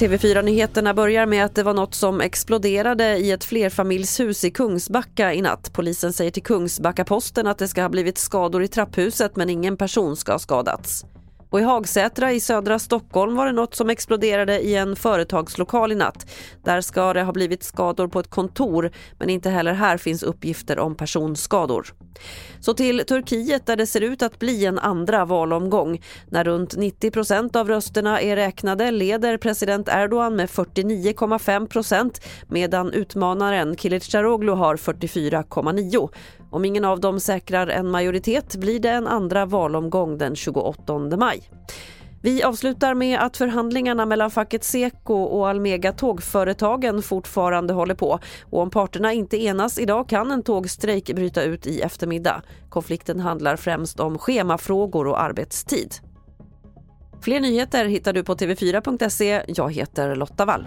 TV4-nyheterna börjar med att det var något som exploderade i ett flerfamiljshus i Kungsbacka i natt. Polisen säger till Kungsbacka-posten att det ska ha blivit skador i trapphuset men ingen person ska ha skadats. Och i Hagsätra i södra Stockholm var det något som exploderade i en företagslokal i natt. Där ska det ha blivit skador på ett kontor men inte heller här finns uppgifter om personskador. Så till Turkiet där det ser ut att bli en andra valomgång. När runt 90 procent av rösterna är räknade leder president Erdogan med 49,5 procent medan utmanaren Kilicdaroglu har 44,9. Om ingen av dem säkrar en majoritet blir det en andra valomgång den 28 maj. Vi avslutar med att förhandlingarna mellan facket Seko och Almega tågföretagen fortfarande håller på. Och om parterna inte enas idag kan en tågstrejk bryta ut i eftermiddag. Konflikten handlar främst om schemafrågor och arbetstid. Fler nyheter hittar du på tv4.se. Jag heter Lotta Wall.